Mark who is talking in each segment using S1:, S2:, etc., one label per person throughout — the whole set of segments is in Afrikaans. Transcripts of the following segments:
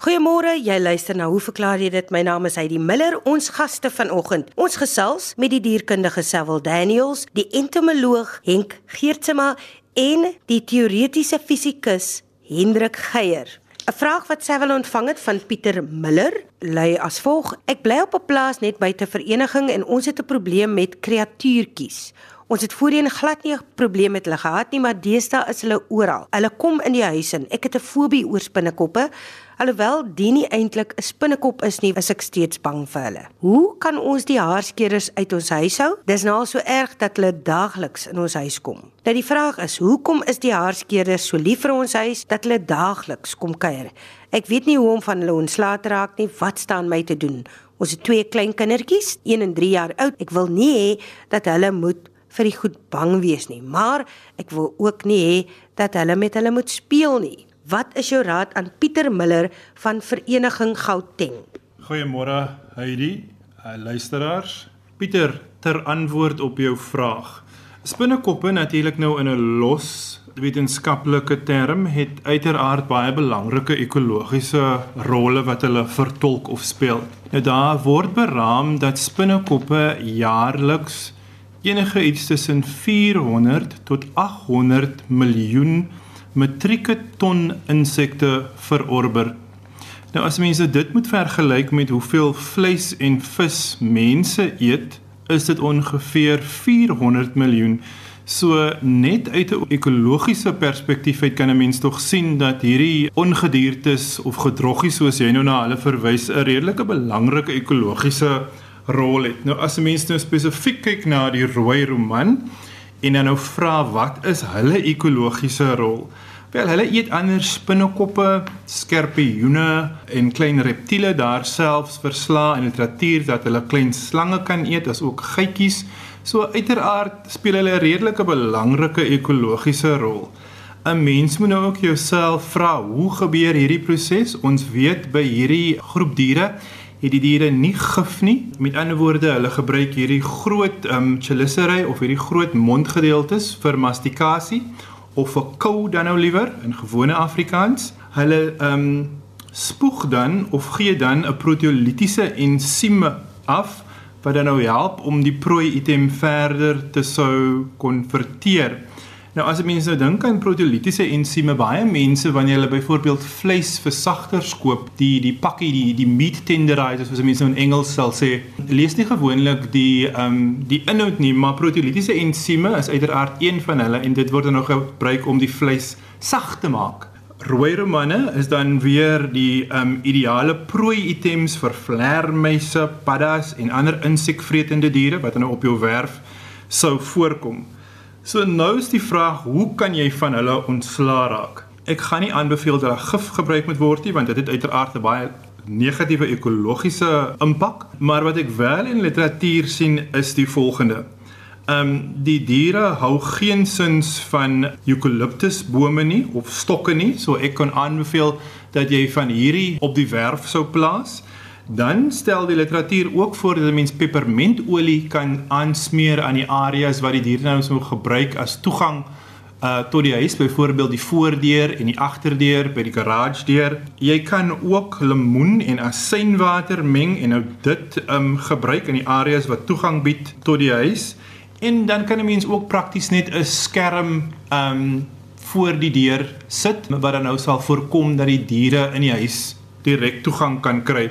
S1: Goeiemôre, jy luister na Hoe verklaar jy dit? My naam is Heidi Miller. Ons gaste vanoggend. Ons gesels met die dierkundige Sewil Daniels, die entomoloog Henk Geertsma en die teoretiese fisikus Hendrik Geier. 'n Vraag wat Sewil ontvang het van Pieter Miller lui as volg: Ek bly op 'n plaas net buite vereniging en ons het 'n probleem met kreatuurtjies. Ons het voorheen glad nie 'n probleem met hulle gehad nie, maar deesdae is hulle oral. Hulle kom in die huis in. Ek het 'n fobie oor spinnekoppe. Alhoewel dit nie eintlik 'n spinnekop is nie, is ek steeds bang vir hulle. Hoe kan ons die haarskeerders uit ons huis hou? Dis nou al so erg dat hulle daagliks in ons huis kom. Nou die vraag is, hoekom is die haarskeerders so lief vir ons huis dat hulle daagliks kom kuier? Ek weet nie hoe om van hulle ontslae te raak nie. Wat staan my te doen? Ons het twee klein kindertjies, 1 en 3 jaar oud. Ek wil nie hê dat hulle moet vir die goed bang wees nie, maar ek wil ook nie hê dat hulle met hulle moet speel nie. Wat is jou raad aan Pieter Miller van Vereniging Gauteng?
S2: Goeiemôre Heidi, uh, luisteraars. Pieter, ter antwoord op jou vraag. Spinnekoppe natuurlik nou in 'n los wetenskaplike term het uiteraard baie belangrike ekologiese rolle wat hulle vertolk of speel. Nou daar word beraam dat spinnekoppe jaarliks enige iets tussen 400 tot 800 miljoen metrieke ton insekte verorber. Nou as mense dit moet vergelyk met hoeveel vleis en vis mense eet, is dit ongeveer 400 miljoen. So net uit 'n ekologiese perspektief uit kan 'n mens tog sien dat hierdie ongediertes of gedroggies soos jy nou na hulle verwys 'n redelike belangrike ekologiese rol het. Nou as 'n mens nou spesifiek kyk na die rooi roman en dan nou vra wat is hulle ekologiese rol? Wel, hulle eet ander spinnekoppe, skorpioene en klein reptiele daar selfs versla in literatuur dat hulle klein slange kan eet as ook geitjies. So uiteraard speel hulle 'n redelike belangrike ekologiese rol. 'n Mens moet nou ook jouself vra, hoe gebeur hierdie proses? Ons weet by hierdie groep diere het die diere nie gif nie. Met ander woorde, hulle gebruik hierdie groot ehm um, chelicerae of hierdie groot mondgedeeltes vir mastikasie of vir kou dan nou liewer in gewone Afrikaans. Hulle ehm um, spoeg dan of gee dan 'n proteolitiese ensieme af wat dan nou help om die prooi item verder te sou konverteer. Nou as mense nou dink aan proteolitiese ensieme, baie mense wanneer hulle byvoorbeeld vleis versagters koop, die die pakkie die die meat tenderizers soos mense nou in Engels sal sê, lees nie gewoonlik die ehm um, die inhoud nie, maar proteolitiese ensieme is uiteraard een van hulle en dit word dan nou gebruik om die vleis sag te maak. Rooi romane is dan weer die um, ideale prooi items vir vlermuise, paddas en ander insekvretende diere wat nou op jou werf sou voorkom. So nou is die vraag, hoe kan jy van hulle ontslaa raak? Ek gaan nie aanbeveel dat hulle gif gebruik moet word nie, want dit het uiteraard 'n baie negatiewe ekologiese impak, maar wat ek wel in literatuur sien is die volgende. Ehm um, die diere hou geensins van eukaliptusbome nie of stokke nie, so ek kan aanbeveel dat jy van hierdie op die werf sou plaas. Dan stel die literatuur ook voor dat 'n mens pepermentolie kan aansmeer aan die areas waar die diere nou sou gebruik as toegang uh tot die huis, byvoorbeeld die voordeur en die agterdeur by die garage deur. Jy kan ook lemoen en asynwater meng en nou dit um gebruik in die areas wat toegang bied tot die huis. En dan kan 'n mens ook prakties net 'n skerm um voor die deur sit wat dan nou sal voorkom dat die diere in die huis direk toegang kan kry.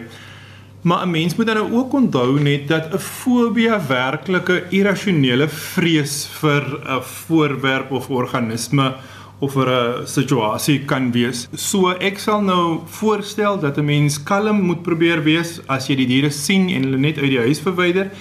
S2: Maar 'n mens moet dan nou ook onthou net dat 'n fobie werklike irrasionele vrees vir 'n voorwerp of organisme of vir 'n situasie kan wees. So ek sal nou voorstel dat 'n mens kalm moet probeer wees as jy die diere sien en hulle net uit die huis verwyder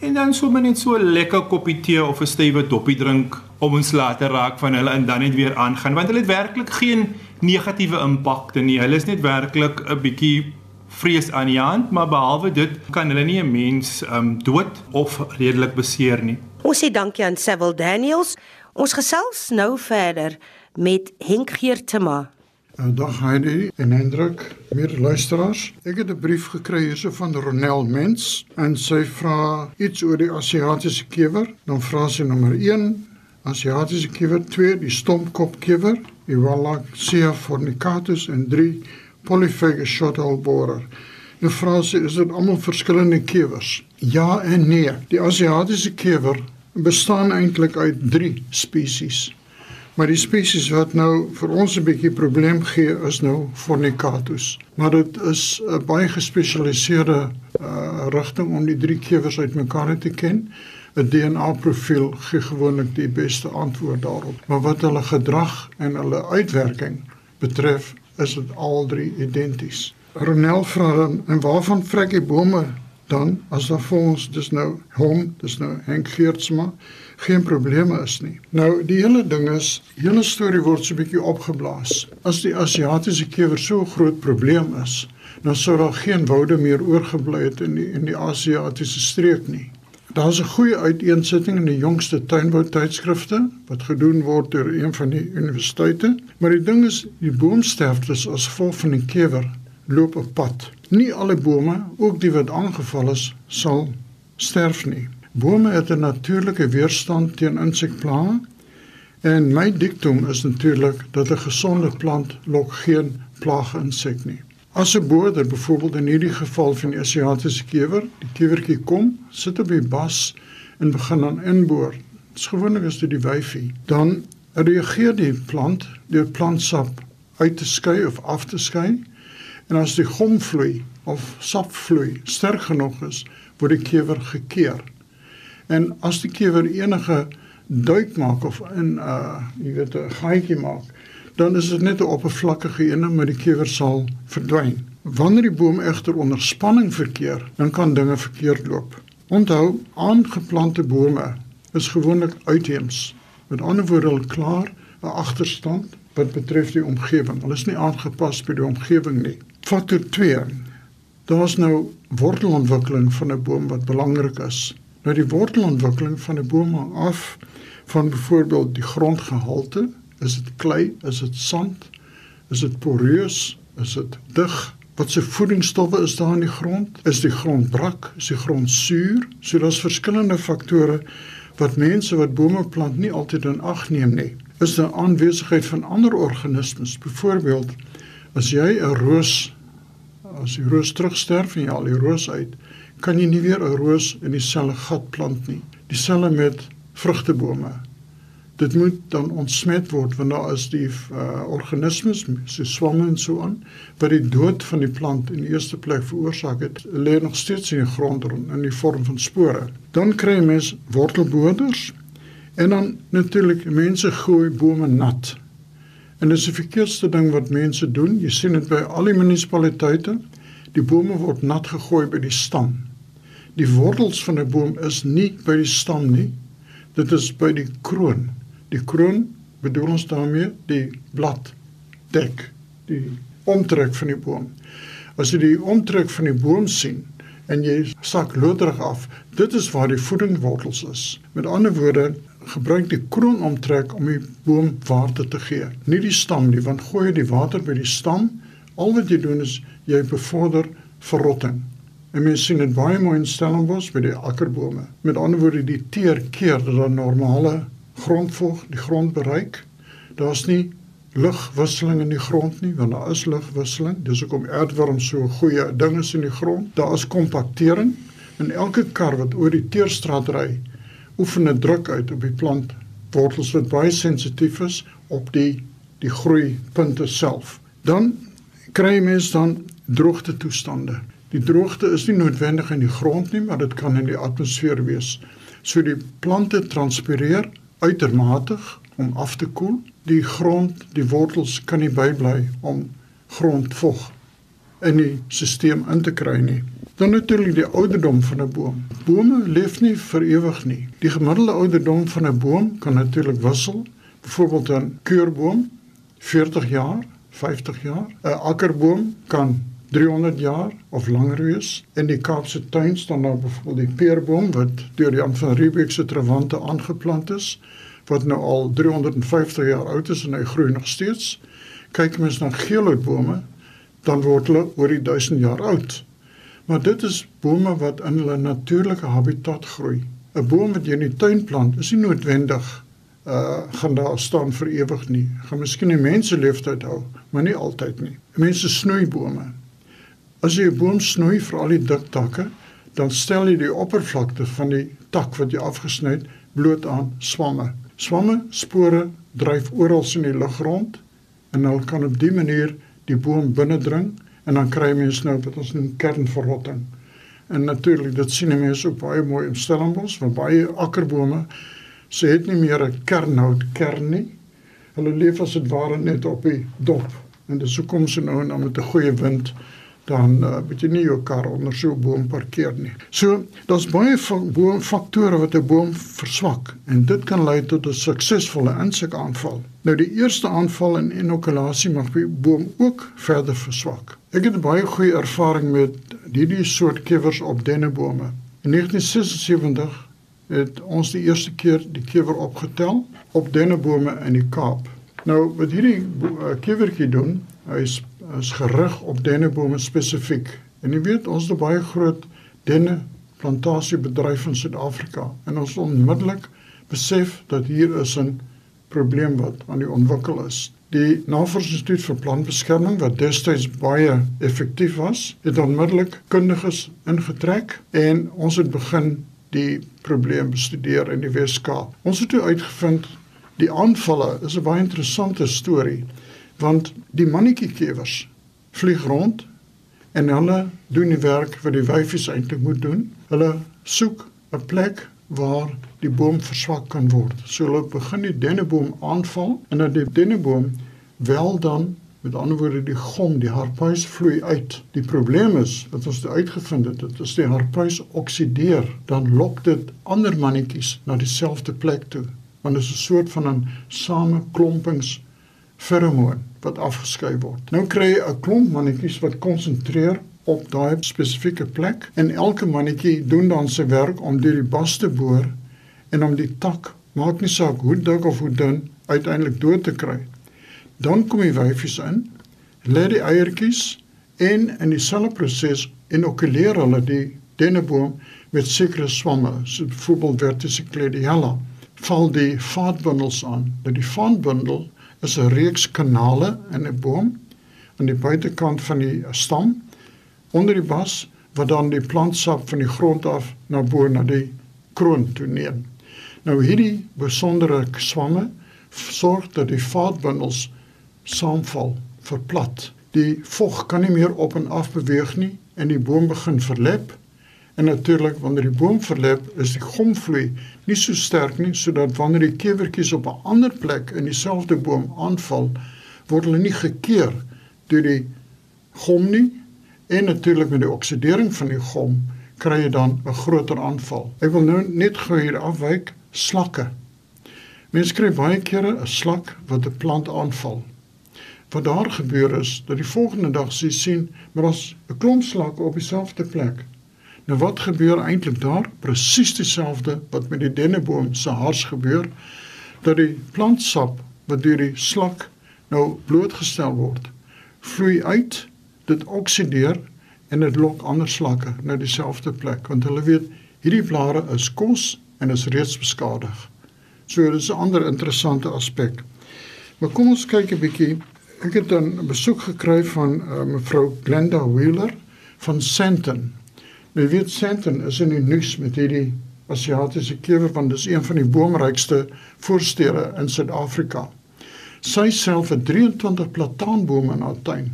S2: en dan sommer net so 'n lekker koppie tee of 'n stywe doppie drink om ons later raak van hulle en dan net weer aangaan want hulle het werklik geen negatiewe impakte nie. Hulle is net werklik 'n bietjie vrees aan die hand, maar behalwe dit kan hulle nie 'n mens um dood of redelik beseer nie.
S1: Ons sê dankie aan Sewil Daniels. Ons gesels nou verder met Henk Geertema.
S3: Uh, dag Heidi en Hendrik, meer luisteraars. Ek het 'n brief gekry hierso van Ronel Mens en sy vra iets oor die Asiatiese kewer. Dan vra sy nommer 1 Asiatiese kewer, 2 die stompkop kewer, Ewalaxia fornicatus en 3 Polyphagus shorthole borer. Nou vra sy, is dit almal verskillende kewers? Ja en nee. Die Asiatiese kewer bestaan eintlik uit 3 spesies. Maar die spesies wat nou vir ons 'n bietjie probleem gee is nou Fornicatus. Maar dit is 'n baie gespesialiseerde uh, rigting om die drie kewers uitmekaar te ken. 'n DNA-profiel gee gewoonlik die beste antwoord daarop. Maar wat hulle gedrag en hulle uitwerking betref, is dit al drie identies. Ronel vra dan en waarvan vrek die bome dan as daar vir ons dis nou hom, dis nou Henk Geertsma geen probleme is nie. Nou die hele ding is, hele storie word so 'n bietjie opgeblaas. As die Asiatiese kewer so groot probleem is, dan sou daar geen woude meer oorgebly het in die in die Asiatiese streek nie. Daar's 'n goeie uiteensetting in die jongste tuinbou tydskrifte wat gedoen word deur een van die universiteite, maar die ding is die boomsterftes as gevolg van die kewer loop op pad. Nie alle bome, ook die wat aangeval is, sal sterf nie. Bome het 'n natuurlike weerstand teen insekplaae en my diktum is natuurlik dat 'n gesonde plant lok geen plaaginsek nie. As 'n boerder byvoorbeeld in hierdie geval van die Asiatiese kewer, die kewertjie kom, sit op die bas en begin dan inboor. Dit's gewoonlik as dit die wyfie, dan reageer die plant deur plantsap uit te skei of af te skei. En as die gomvloei of sapvloei sterk genoeg is, word die kewer gekeer. En as die kewer enige duik maak of in 'n uh, jy weet 'n gaatjie maak, dan is dit net 'n oppervlakkige ene maar die kewer sal verdwyn. Wanneer die boom egter onder spanning verkeer, dan kan dinge verkeerd loop. Onthou, aangeplante bome is gewoonlik uitheems. Met ander woorde, hulle klaar 'n agterstand wat betref die omgewing. Hulle is nie aangepas by die omgewing nie. Faktor 2. Daar's nou wortelontwikkeling van 'n boom wat belangrik is. Nou die wortelontwikkeling van 'n boom hang af van byvoorbeeld die grondgehalte Is dit klei? Is dit sand? Is dit poreus? Is dit dig? Wat se voedingsstowwe is daar in die grond? Is die grond brak? Is die grond suur? So daar's verskillende faktore wat mense wat bome plant nie altyd in ag neem nie. Is daar aanwesigheid van ander organismes? Byvoorbeeld, as jy 'n roos as die roos terugsterf en jy al die roos uit, kan jy nie weer 'n roos in dieselfde gat plant nie. Dieselfde met vrugtebome dit moet dan ontsmet word want daar is die uh, organismes so swamme en so aan wat die dood van die plant in die eerste plek veroorsaak het lê nog steeds in die grond in die vorm van spore. Dan kry mens wortelboders en dan natuurlik mense gooi bome nat. En dis die verkeerdste ding wat mense doen. Jy sien dit by al die munisipaliteite. Die bome word nat gegooi by die stam. Die wortels van 'n boom is nie by die stam nie. Dit is by die kroon Die kroon bedoel ons daarmee die blad dek, die omtrek van die boom. As jy die omtrek van die boom sien en jy sak loodrig af, dit is waar die voedingswortels is. Met ander woorde, gebruik die kroon omtrek om die boom water te gee. Nie die stam nie, want gooi jy die water by die stam, al wat jy doen is jy bevorder verrotting. En mens sien dit baie mooi in Stellenbosch by die akkerbome. Met ander woorde, die teer keer dat daar normale grondvog die grond bereik. Daar's nie lugwisseling in die grond nie, want daar is lugwisseling. Dis hoekom aardworms so goeie ding is in die grond. Daar is kompaktering en elke kar wat oor die teerstraat ry, oefen 'n druk uit op die plant wortels wat baie sensitief is op die die groei punte self. Dan kry mens dan droogte toestande. Die droogte is nie noodwendig in die grond nie, maar dit kan in die atmosfeer wees. So die plante transpireer uitermatig om af te koel. Die grond, die wortels kan nie bybly om grondvog in die stelsel in te kry nie. Dan natuurlik die ouderdom van 'n boom. Bome leef nie vir ewig nie. Die gemiddelde ouderdom van 'n boom kan natuurlik wissel. Byvoorbeeld 'n keurboom 40 jaar, 50 jaar. 'n Akkerboom kan 300 jaar of langer wees. In die Kaapse tuin staan daar byvoorbeeld die peerboom wat deur die Jan van Riebeeck se trawante aangeplant is wat nou al 350 jaar oud is en hy groei nog steeds. Kyk mens na geelhoutbome, dan word hulle oor die 1000 jaar oud. Maar dit is bome wat in hulle natuurlike habitat groei. 'n Boom wat jy in die tuin plant, is nie noodwendig uh gaan daar staan vir ewig nie. Gaan miskien 'n mense leeftyd hou, maar nie altyd nie. Mense snoei bome. As jy 'n boom snoei vir al die dik takke, dan stel jy die oppervlakte van die tak wat jy afgesny het bloot aan swamme. Swamme spore dryf oral in die lug rond en hulle kan op dië manier die boom binnendring en dan kry mense nou wat ons noem kernverrotting. En natuurlik dit sien mense ook baie mooi in Stellenbosch, waar baie akkerbome se het nie meer 'n kernhout kern nie. Hulle leef as dit ware net op die dop en dis hoekom se nou en dan met 'n goeie wind dan uh, moet jy nie jou kar onder so 'n boom parkeer nie. So, daar's baie boom faktore wat 'n boom verswak en dit kan lei tot 'n suksesvolle insekaanval. Nou die eerste aanval en inokulasie mag die boom ook verder verswak. Ek het baie goeie ervaring met hierdie soort kewers op dennebome. In 1976 het ons die eerste keer die kewer opgetel op dennebome in die Kaap. Nou wat hierdie uh, kewertjie doen, hy is gerig op dennebome spesifiek. En jy weet ons het baie groot denne plantasiebedryf in Suid-Afrika en ons onmiddellik besef dat hier is 'n probleem wat aan die ontwikkel is. Die Navorsingsinstituut vir Plantbeskerming wat destyds baie effektief was, het onmiddellik kundiges ingetrek en ons het begin die probleem bestudeer in die Weskaap. Ons het toe uitgevind die aanvalle is 'n baie interessante storie want die mannetjiekewers vlieg rond en hulle doen die werk wat die wyfies eintlik moet doen. Hulle soek 'n plek waar die boom verswak kan word. So hulle begin die denneboom aanval en dan die denneboom wel dan met ander woorde die gom, die harpuis vloei uit. Die probleem is wat ons uitgevind het, dit is die harpuis oksideer, dan lok dit ander mannetjies na dieselfde plek toe. Want dit is 'n soort van 'n sameklompings feromoon wat afgeskei word. Nou kry jy 'n klomp mannetjies wat konsentreer op daai spesifieke plek en elke mannetjie doen dan sy werk om deur die bas te boor en om die tak, maak nie saak hoe dik of hoe dun, uiteindelik dood te kry. Dan kom die wyfies in, lê die eiertjies en in dieselfde proses inokuleer hulle die denneboom met sekere swamme, so byvoorbeeld verticilliella, val die vaatbundels aan. Dat die vaatbundel is 'n reeks kanale in 'n boom aan die buitekant van die stam onder die bas wat dan die plantsap van die grond af na bo na die kroon toe neem. Nou hierdie besondere swamme sorg dat die vaatbundels saamval, verplat. Die vog kan nie meer op en af beweeg nie en die boom begin verlep En natuurlik wanneer die boom verlep, is die gomvloei nie so sterk nie sodat wanneer die kewertjies op 'n ander plek in dieselfde boom aanval, word hulle nie gekeer deur die gom nie en natuurlik met die oksidering van die gom kry jy dan 'n groter aanval. Ek wil nou net gou hier afwyk slakke. Mense kry baie kere 'n slak wat 'n plant aanval. Wat daar gebeur is dat die volgende dag sien maar ons 'n klomp slakke op dieselfde plek. Nou wat gebeur eintlik daar? Presies dieselfde wat met die denneboom se hars gebeur dat die plantsap wat deur die slak nou blootgestel word, vloei uit, dit oksideer en dit lok ander slakke na dieselfde plek want hulle weet hierdie blare is kos en is reeds beskadig. So dit is 'n ander interessante aspek. Maar kom ons kyk 'n bietjie. Ek het 'n besoek gekry van uh, mevrou Glenda Wheeler van Sandton Nou weet Sandton is in die nuus met hierdie Asiatiese kewer want dit is een van die boomrykste voorstede in Suid-Afrika. Sy self het 23 plataanbome in haar tuin.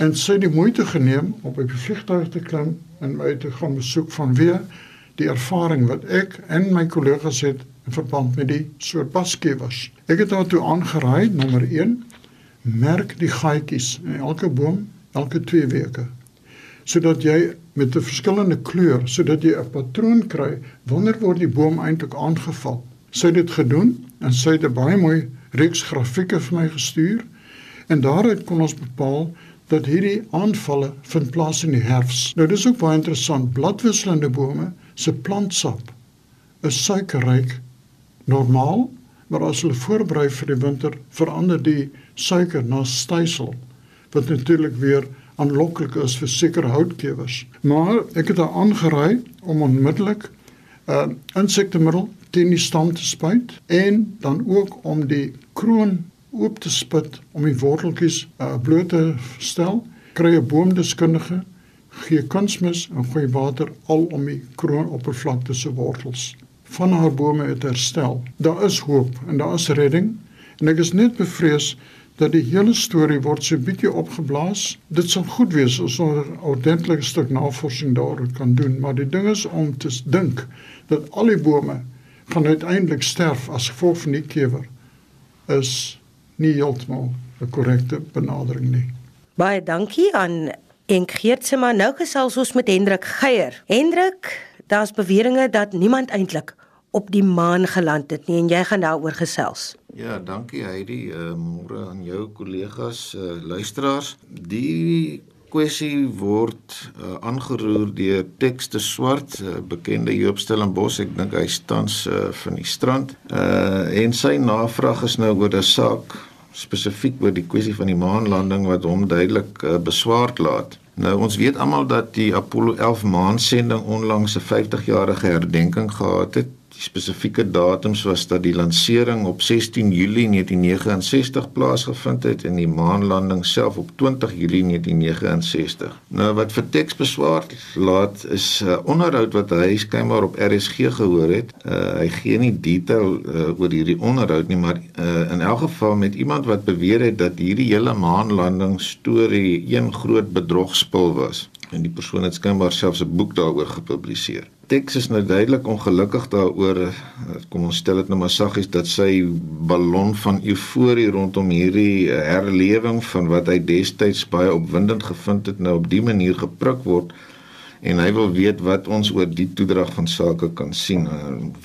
S3: En sy het die moeite geneem om op die vliegtuig te klim en my te gaan besoek vanweë die ervaring wat ek en my kollegas het in verband met die soort baskewers. Ek het haar toe aangeraai nommer 1 merk die gaatjies in elke boom elke 2 weke sodat jy met 'n verskillende kleur sodat jy 'n patroon kry wanneer word die boom eintlik aangeval. Sy het dit gedoen en sy het 'n baie mooi reeks grafieke vir my gestuur en daaruit kon ons bepaal dat hierdie aanvalle vind plaas in die herfs. Nou dis ook baie interessant. Bladwisselende bome se plantsap is suikerryk normaal, maar as hulle voorberei vir die winter, verander die suiker na stysel wat natuurlik weer aanloklik is vir sekere houtkewers. Maar ek het haar aangeraai om onmiddellik 'n uh, insektemiddel teen die stam te spuit en dan ook om die kroon oop te spit om die worteltjies uh, bloot te stel. Kry 'n boomdeskundige, gee kunsmis en gooi water al om die kroonoppervlakte se wortels van haar bome het herstel. Daar is hoop en daar is redding en ek is net bevrees dat die hele storie word so bietjie opgeblaas. Dit sal goed wees as ons 'n ordentlike stuk navorsing daaroor kan doen, maar die ding is om te dink dat al die bome gaan uiteindelik sterf as gevolg van die kewer is nie heeltemal 'n korrekte benadering nie.
S1: Baie dankie aan Enk Geertsema. Nou gesels ons met Hendrik Geier. Hendrik, daar's beweringe dat niemand eintlik op die maan geland het nie en jy gaan daaroor gesels.
S4: Ja, dankie Heidi. Uh, môre aan jou kollegas, uh, luisteraars. Die kwessie word uh, aangeroer deur Tekste Swart, uh, bekende Joop Stellenbos, ek dink hy stans uh, van die strand. Uh en sy navraag is nou oor 'n saak spesifiek oor die kwessie van die maanlanding wat hom duidelik uh, beswaard laat. Nou ons weet almal dat die Apollo 11 maansending onlangs 'n 50-jarige herdenking gehad het Die spesifieke datums was dat die lansering op 16 Julie 1969 plaasgevind het en die maanlanding self op 20 Julie 1969. Nou wat vir teks beswaar laat is 'n uh, onderhoud wat hy skynbaar op RSG gehoor het. Uh, hy gee nie detail uh, oor hierdie onderhoud nie, maar uh, in elk geval met iemand wat beweer het dat hierdie hele maanlanding storie een groot bedrogspel was en die persoon het skynbaar selfs 'n boek daaroor gepubliseer. Tex is nou duidelik ongelukkig daaroor. Kom ons stel dit nou maar saggies dat sy ballon van euforie rondom hierdie herlewing van wat hy destyds baie opwindend gevind het nou op die manier gepruk word en hy wil weet wat ons oor die toedrag van sake kan sien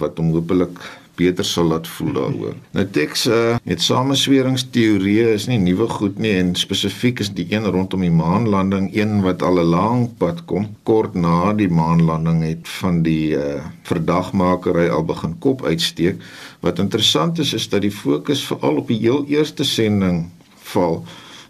S4: wat hom hopelik beter sal laat voel daaroor. Nou teks uh, met samesweringsteorieë is nie nuwe goed nie en spesifiek is die een rondom die maanlanding een wat al 'n lang pad kom. Kort na die maanlanding het van die uh, verdagmakery al begin kop uitsteek. Wat interessant is is dat die fokus veral op die heel eerste sending val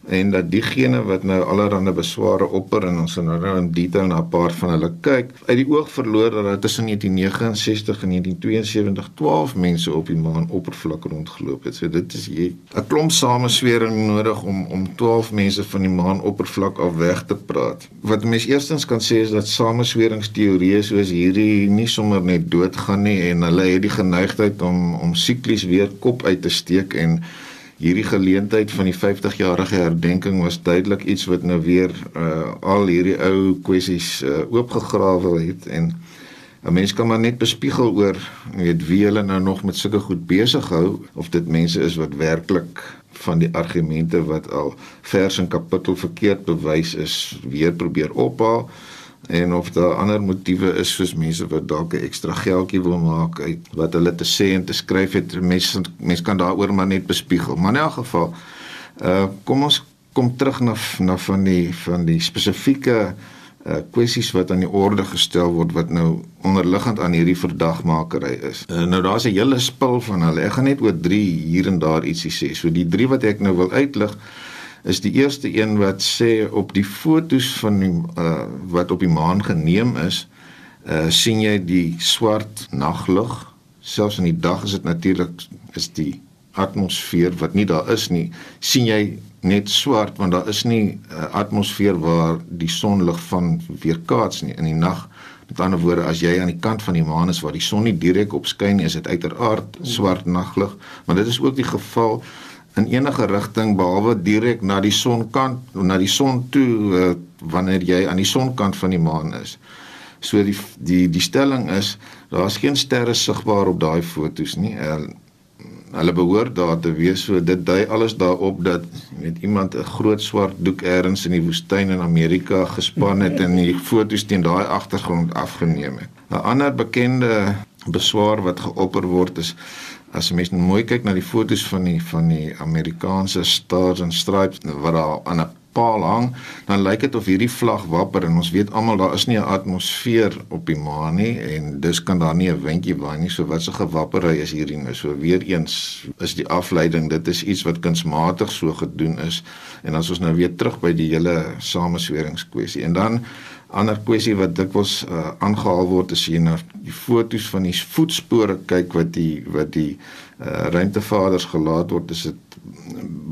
S4: en dat diegene wat nou allerlei besware opper en ons nou nou in detail na 'n paar van hulle kyk uit die oog verloor dat daar tussen 1969 en 1972 12 mense op die maan oppervlak rondgeloop het. So dit is jy 'n klomp sameswering nodig om om 12 mense van die maan oppervlak af weg te praat. Wat mens eerstens kan sê is dat samesweringsteorieë soos hierdie nie sommer net doodgaan nie en hulle het die geneigtheid om om siklies weer kop uit te steek en hierdie geleentheid van die 50-jarige herdenking was duidelik iets wat nou weer uh, al hierdie ou kwessies uh, oopgegrawe het en 'n mens kan maar net bespiegel oor weet wie hulle nou nog met sulke goed besig hou of dit mense is wat werklik van die argumente wat al vers en kapittel verkeerd bewys is weer probeer ophaal en of daar ander motiewe is soos mense wat dalk 'n ekstra geldjie wil maak uit wat hulle te sê en te skryf het mense mense kan daaroor maar net bespiegel maar in elk geval uh kom ons kom terug na na van die van die spesifieke uh kwessies wat aan die orde gestel word wat nou onderliggend aan hierdie verdagmakery is. Uh, nou daar's 'n hele spul van hulle. Ek gaan net oor 3 hier en daar ietsie sê. So die 3 wat ek nou wil uitlig is die eerste een wat sê op die fotos van die uh, wat op die maan geneem is, uh, sien jy die swart naglug. Selfs in die dag is dit natuurlik is die atmosfeer wat nie daar is nie, sien jy net swart want daar is nie 'n uh, atmosfeer waar die sonlig van weerkaats nie in die nag. Met ander woorde, as jy aan die kant van die maan is waar die son nie direk op skyn nie, is dit uiteraard swart naglug, maar dit is ook die geval in enige rigting behalwe direk na die sonkant na die son toe uh, wanneer jy aan die sonkant van die maan is. So die die die stelling is daar's geen sterre sigbaar op daai fotos nie. Uh, hulle behoort daar te wees. So dit dui alles daarop dat met iemand 'n groot swart doek eers in die woestyn in Amerika gespan het en die fotos teen daai agtergrond afgeneem het. 'n Ander bekende beswaar wat geopper word is as jy mens mooi kyk na die fotos van die van die Amerikaanse Stars and Stripes wat daar aan 'n paal hang, dan lyk dit of hierdie vlag wapper en ons weet almal daar is nie 'n atmosfeer op die maan nie en dus kan daar nie 'n windjie waai nie. So wat se gewappery is hierdie nou? So weer eens is die afleiding, dit is iets wat kunsmatig so gedoen is. En as ons nou weer terug by die hele samesweringskwessie en dan ander kwessie wat dikwels uh, aangehaal word is hier na die fotos van die voetspore kyk wat die wat die uh, ruimtevaders gelaat word. Is dit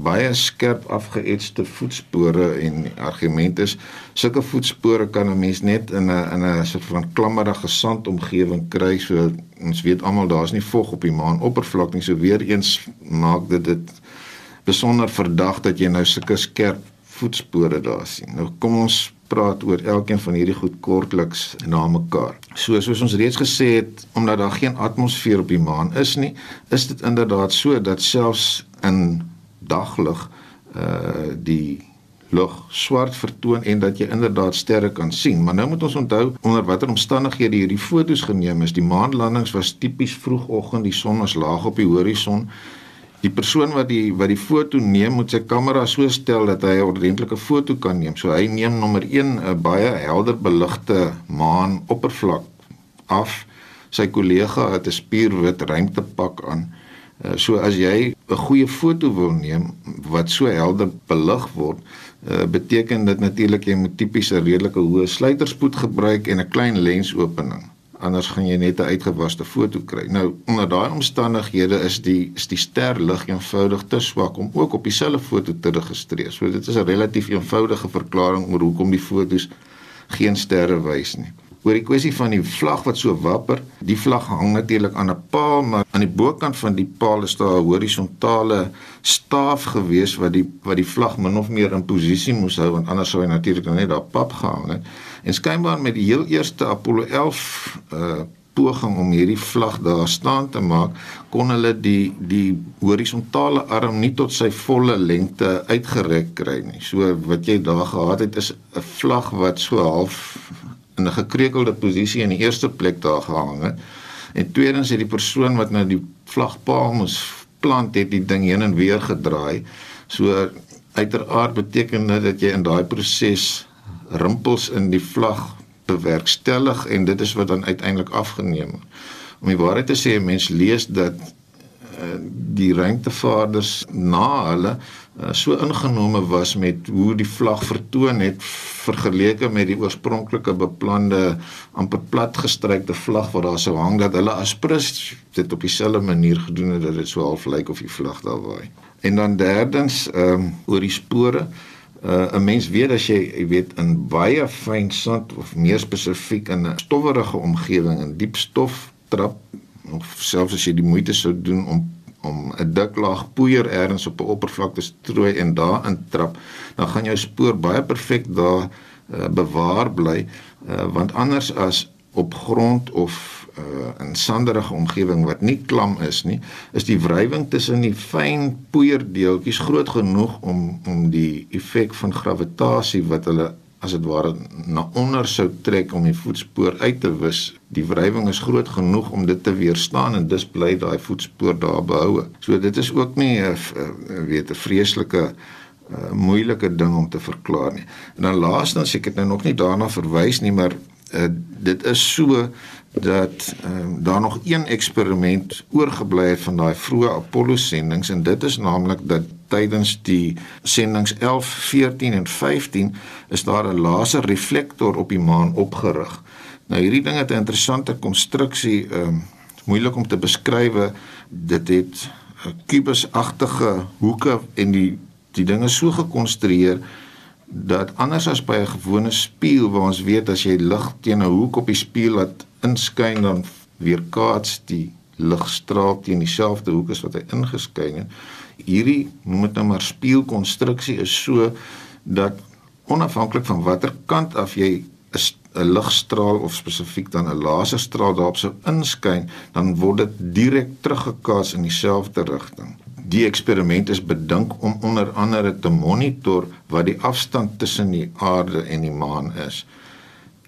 S4: baie skerp afgeetste voetspore en argument is sulke voetspore kan 'n mens net in 'n in 'n soort van klammerige sandomgewing kry. So ons weet almal daar's nie vog op die maan oppervlak nie. So weer eens maak dit dit besonder verdag dat jy nou sulke skerp voetspore daar sien. Nou kom ons praat oor elkeen van hierdie goed kortliks na mekaar. So soos ons reeds gesê het, omdat daar geen atmosfeer op die maan is nie, is dit inderdaad so dat selfs in daglig uh die lug swart vertoon en dat jy inderdaad sterre kan sien. Maar nou moet ons onthou onder watter omstandighede hierdie fotos geneem is. Die maanlandings was tipies vroegoggend, die son was laag op die horison die persoon wat die wat die foto neem moet sy kamera so stel dat hy 'n ordentlike foto kan neem. So hy neem nommer 1 'n baie helder beligte maan oppervlak af. Sy kollega het 'n spierwit ruimtepak aan. Uh, so as jy 'n goeie foto wil neem wat so helder belig word, uh, beteken dit natuurlik jy moet tipies 'n redelike hoë sluiterspoed gebruik en 'n klein lensopening anders gaan jy net 'n uitgewaste foto kry. Nou onder daai omstandighede is die is die sterlig eenvoudig te swak om ook op dieselfde foto te registreer. So dit is 'n relatief eenvoudige verklaring oor hoekom die fotos geen sterre wys nie. Oor die kwessie van die vlag wat so wapper, die vlag hang natuurlik aan 'n paal, maar aan die bokant van die paal is daar 'n horisontale staaf gewees wat die wat die vlag min of meer in posisie moes hou want anders sou hy natuurlik net daar pap gehang het. En skynbaar met die heel eerste Apollo 11 uh poging om hierdie vlag daar staan te maak, kon hulle die die horisontale arm nie tot sy volle lengte uitgerek kry nie. So wat jy daar gehad het is 'n vlag wat so half in 'n gekreukelde posisie in die eerste plek daar gehang het. En tweedens het die persoon wat nou die vlagpaal moes plant het die ding heen en weer gedraai. So uiteraard beteken dit dat jy in daai proses rimpels in die vlag bewerkstellig en dit is wat dan uiteindelik afgeneem. Om die waarheid te sê, mens lees dat uh, die ruimtevaarders na hulle uh, so ingenome was met hoe die vlag vertoon het vergeleke met die oorspronklike beplande amper platgestrykte vlag wat daar sou hang dat hulle aspres dit op dieselfde manier gedoen het dat dit so half lyk of die vlag daar waai. En dan derdens um, oor die spore uh, 'n mens weet as jy jy weet in baie fyn sand of meer spesifiek in 'n stowwerige omgewing in diep stof trap of selfs as jy die moeite sou doen om om 'n dik laag poeier ergens op 'n oppervlak te strooi en daarin trap dan gaan jou spoor baie perfek daar uh, bewaar bly uh, want anders as op grond of uh, in sanderige omgewing wat nie klam is nie, is die wrywing tussen die fyn poeierdeeltjies groot genoeg om om die effek van gravitasie wat hulle as dit ware na onder sou trek om die voetspoor uit te wis. Die wrywing is groot genoeg om dit te weerstaan en dus bly daai voetspoor daar behoue. So dit is ook nie 'n weet 'n vreeslike uh, moeilike ding om te verklaar nie. En dan laastens ek het nou nog nie daarna verwys nie, maar uh, dit is so dat um, daar nog een eksperiment oorgebly het van daai vroeë Apollo sendinge en dit is naamlik dat tydens die sendinge 11, 14 en 15 is daar 'n laserreflektor op die maan opgerig. Nou hierdie ding het 'n interessante konstruksie, ehm um, moeilik om te beskryf. Dit het 'n kubusagtige hoeke en die die ding is so gekonstrueer dat anders as by 'n gewone spieël waar ons weet as jy lig teen 'n hoek op die spieël laat inskyn dan weerkaats die ligstraal teen dieselfde hoek as wat hy ingeskyn het. Hierdie noem dit nou maar spieelkonstruksie is so dat onafhanklik van watter kant af jy 'n ligstraal of spesifiek dan 'n laserstraal daarop sou inskyn, dan word dit direk teruggekaats in dieselfde rigting die eksperiment is bedink om onder andere te monitor wat die afstand tussen die aarde en die maan is.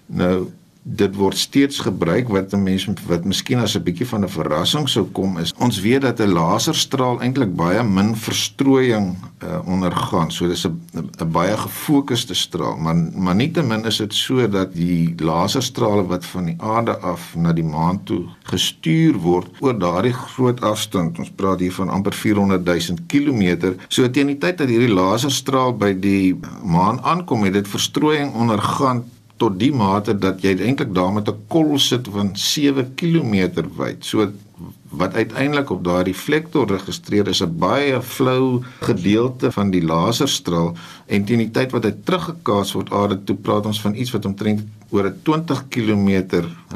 S4: Nou dit word steeds gebruik wat 'n mens wat miskien as 'n bietjie van 'n verrassing sou kom is. Ons weet dat 'n laserstraal eintlik baie min verstrooiing uh, ondergaan. So dis 'n 'n baie gefokusde straal. Maar maar nietemin is dit so dat die laserstrale wat van die aarde af na die maan toe gestuur word oor daardie groot afstand ons praat hier van amper 400 000 km so teen die tyd dat hierdie laserstraal by die maan aankom het dit verstrooiing ondergaan tot die mate dat jy eintlik daar met 'n kol sit van 7 km wyd. So wat uiteindelik op daardie vlektor registreer is 'n baie flou gedeelte van die laserstraal en teen die tyd wat hy teruggekaats word aarde toe praat ons van iets wat omtrent oor 'n 20 km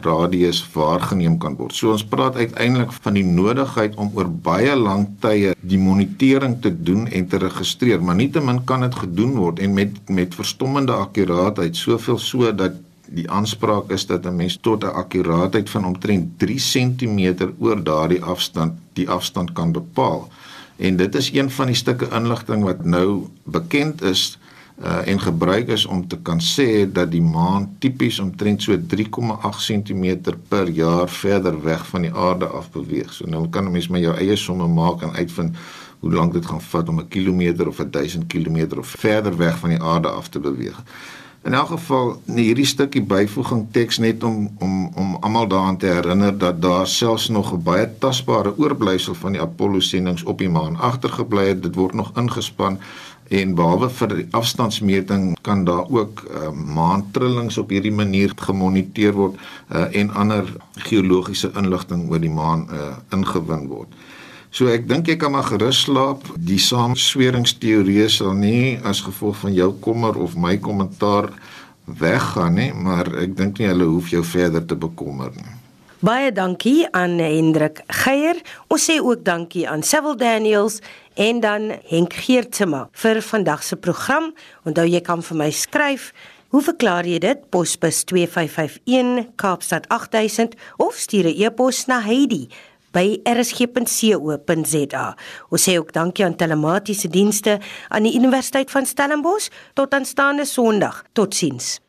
S4: radius waargeneem kan word. So ons praat uiteindelik van die nodigheid om oor baie lang tye die monitering te doen en te registreer, maar nietemin kan dit gedoen word en met met verstommende akkuraatheid, soveel so dat die aanspraak is dat 'n mens tot 'n akkuraatheid van omtrent 3 cm oor daardie afstand die afstand kan bepaal. En dit is een van die stukke inligting wat nou bekend is uh, en gebruik is om te kan sê dat die maan tipies omtrent so 3,8 cm per jaar verder weg van die aarde af beweeg. So nou kan 'n mens met jou eie somme maak en uitvind hoe lank dit gaan vat om 'n kilometer of 'n 1000 km of verder weg van die aarde af te beweeg. In elk geval, nee, hierdie stukkie byvoeging teks net om om om almal daaraan te herinner dat daar selfs nog 'n baie tasbare oorblyfsel van die Apollo sendinge op die maan agtergebly het. Dit word nog ingespan en behalwe vir die afstandsmeting kan daar ook uh, maantrillings op hierdie manier gemoniteer word uh, en ander geologiese inligting oor die maan uh, ingewin word. So ek dink jy kan maar gerus slaap. Die saamsweringsteorie sal nie as gevolg van jou kommer of my kommentaar weggaan nie, maar ek dink nie hulle hoef jou verder te bekommer nie.
S1: Baie dankie aan Hendrik Geier. Ons sê ook dankie aan Cecil Daniels en dan Henk Geertsma vir vandag se program. Onthou jy kan vir my skryf. Hoe verklaar jy dit? Posbus 2551 Kaapstad 8000 of stuur 'n e-pos na Heidi by rsg.co.za. Ons sê ook dankie aan telematiese dienste aan die Universiteit van Stellenbosch tot aanstaande Sondag. Totsiens.